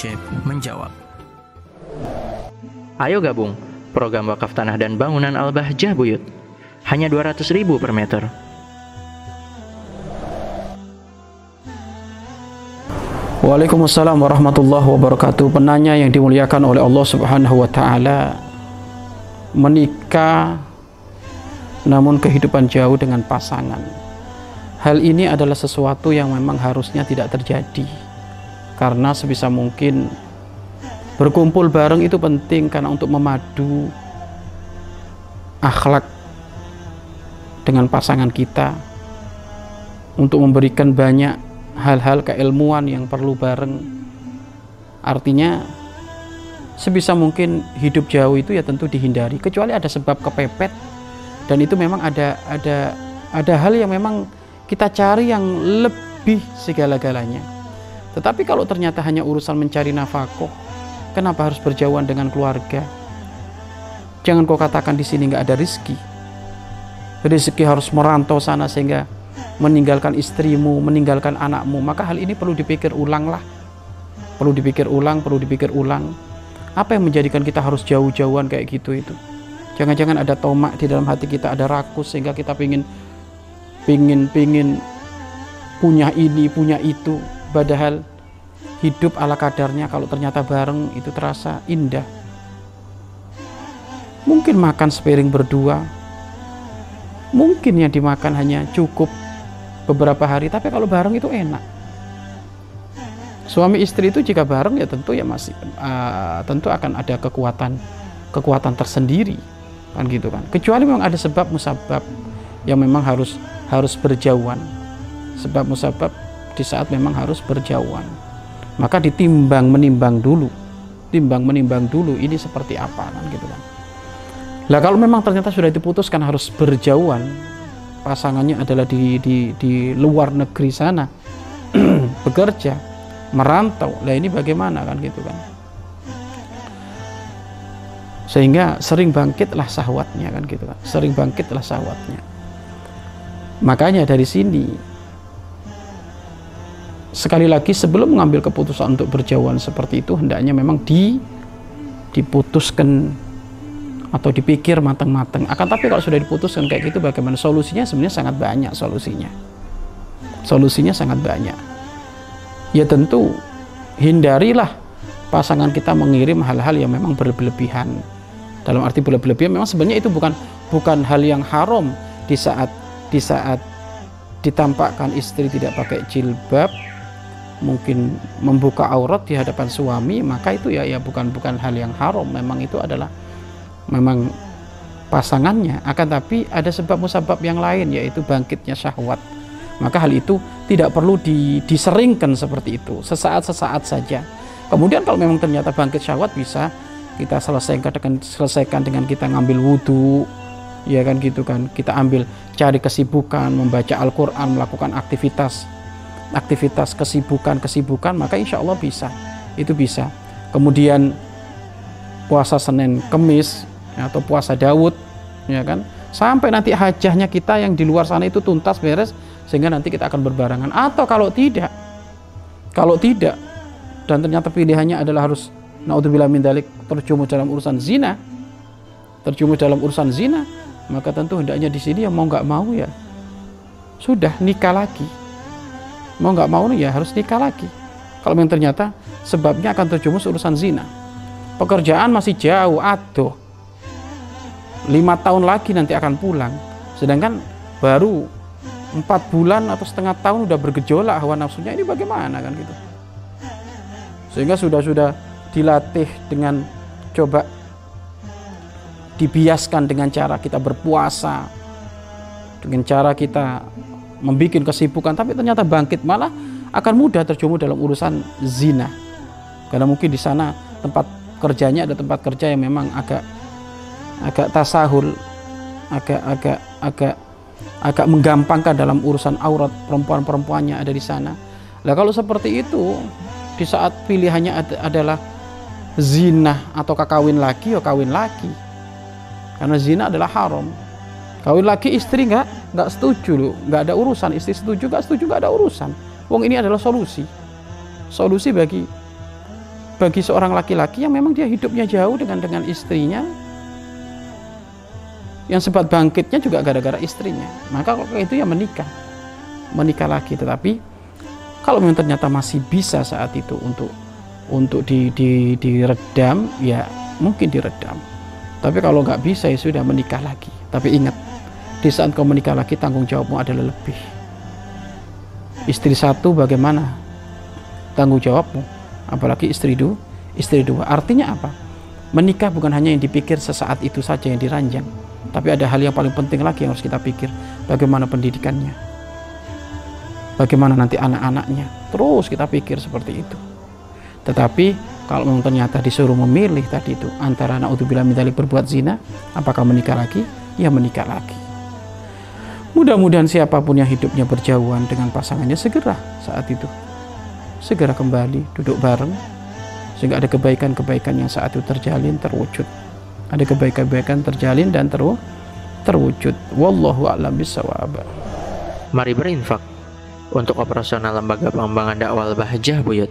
Syekh menjawab. Ayo gabung program wakaf tanah dan bangunan Al-Bahjah Buyut. Hanya 200 ribu per meter. Waalaikumsalam warahmatullahi wabarakatuh. Penanya yang dimuliakan oleh Allah Subhanahu wa taala menikah namun kehidupan jauh dengan pasangan. Hal ini adalah sesuatu yang memang harusnya tidak terjadi. Karena sebisa mungkin berkumpul bareng itu penting karena untuk memadu akhlak dengan pasangan kita untuk memberikan banyak hal-hal keilmuan yang perlu bareng. Artinya sebisa mungkin hidup jauh itu ya tentu dihindari kecuali ada sebab kepepet. Dan itu memang ada ada ada hal yang memang kita cari yang lebih segala-galanya tetapi kalau ternyata hanya urusan mencari nafkah kenapa harus berjauhan dengan keluarga jangan kau katakan di sini nggak ada rizki rezeki harus merantau sana sehingga meninggalkan istrimu, meninggalkan anakmu, maka hal ini perlu dipikir ulang lah. Perlu dipikir ulang, perlu dipikir ulang. Apa yang menjadikan kita harus jauh-jauhan kayak gitu itu? Jangan-jangan ada tomak di dalam hati kita, ada rakus sehingga kita pingin, pingin, pingin punya ini, punya itu. Padahal hidup ala kadarnya kalau ternyata bareng itu terasa indah. Mungkin makan sepiring berdua, mungkin yang dimakan hanya cukup beberapa hari tapi kalau bareng itu enak. Suami istri itu jika bareng ya tentu ya masih uh, tentu akan ada kekuatan kekuatan tersendiri kan gitu kan. Kecuali memang ada sebab musabab yang memang harus harus berjauhan. Sebab musabab di saat memang harus berjauhan. Maka ditimbang menimbang dulu. Timbang menimbang dulu ini seperti apa kan gitu kan. Lah kalau memang ternyata sudah diputuskan harus berjauhan pasangannya adalah di di di luar negeri sana bekerja merantau lah ini bagaimana kan gitu kan. Sehingga sering bangkitlah sahwatnya kan gitu kan. Sering bangkitlah sahwatnya. Makanya dari sini sekali lagi sebelum mengambil keputusan untuk berjauhan seperti itu hendaknya memang di diputuskan atau dipikir matang-matang. Akan tapi kalau sudah diputuskan kayak gitu bagaimana solusinya sebenarnya sangat banyak solusinya. Solusinya sangat banyak. Ya tentu hindarilah pasangan kita mengirim hal-hal yang memang berlebihan. Dalam arti berlebihan memang sebenarnya itu bukan bukan hal yang haram di saat di saat ditampakkan istri tidak pakai jilbab mungkin membuka aurat di hadapan suami maka itu ya ya bukan bukan hal yang haram. Memang itu adalah memang pasangannya. Akan tapi ada sebab musabab yang lain yaitu bangkitnya syahwat. Maka hal itu tidak perlu di, diseringkan seperti itu. Sesaat-sesaat saja. Kemudian kalau memang ternyata bangkit syahwat bisa kita selesaikan dengan selesaikan dengan kita ngambil wudhu ya kan gitu kan. Kita ambil cari kesibukan membaca Al-Quran melakukan aktivitas aktivitas kesibukan kesibukan maka insya Allah bisa. Itu bisa. Kemudian puasa Senin Kemis ya, atau puasa Daud ya kan? Sampai nanti hajahnya kita yang di luar sana itu tuntas beres sehingga nanti kita akan berbarangan atau kalau tidak kalau tidak dan ternyata pilihannya adalah harus naudzubillah min dalik terjumus dalam urusan zina terjumus dalam urusan zina maka tentu hendaknya di sini yang mau nggak mau ya sudah nikah lagi mau nggak mau ya harus nikah lagi. Kalau memang ternyata sebabnya akan terjumus urusan zina. Pekerjaan masih jauh aduh. Lima tahun lagi nanti akan pulang. Sedangkan baru empat bulan atau setengah tahun udah bergejolak hawa nafsunya ini bagaimana kan gitu? Sehingga sudah sudah dilatih dengan coba dibiaskan dengan cara kita berpuasa dengan cara kita membuat kesibukan tapi ternyata bangkit malah akan mudah terjumus dalam urusan zina. Karena mungkin di sana tempat kerjanya ada tempat kerja yang memang agak agak tasahul agak agak agak agak menggampangkan dalam urusan aurat perempuan-perempuannya ada di sana. Nah kalau seperti itu di saat pilihannya ad adalah zina atau kawin lagi ya kawin lagi. Karena zina adalah haram kawin lagi istri nggak nggak setuju loh nggak ada urusan. Istri setuju nggak setuju nggak ada urusan. Wong ini adalah solusi. Solusi bagi bagi seorang laki-laki yang memang dia hidupnya jauh dengan dengan istrinya. Yang sempat bangkitnya juga gara-gara istrinya. Maka kalau itu ya menikah. Menikah lagi. Tetapi kalau memang ternyata masih bisa saat itu untuk untuk di, di, diredam ya mungkin diredam. Tapi kalau nggak bisa ya sudah menikah lagi. Tapi ingat di saat kau menikah lagi tanggung jawabmu adalah lebih. Istri satu bagaimana? Tanggung jawabmu. Apalagi istri dua istri dua. Artinya apa? Menikah bukan hanya yang dipikir sesaat itu saja yang diranjang. Tapi ada hal yang paling penting lagi yang harus kita pikir. Bagaimana pendidikannya? Bagaimana nanti anak-anaknya? Terus kita pikir seperti itu. Tetapi kalau memang ternyata disuruh memilih tadi itu antara naudzubillah min berbuat zina apakah menikah lagi? Ya menikah lagi mudah-mudahan siapa pun yang hidupnya berjauhan dengan pasangannya segera saat itu. Segera kembali duduk bareng. Sehingga ada kebaikan-kebaikan yang saat itu terjalin terwujud. Ada kebaikan-kebaikan terjalin dan terwujud terwujud. Wallahu a'lam bisawab mari berinfak untuk operasional lembaga pengembangan dakwah Bahjah Buyut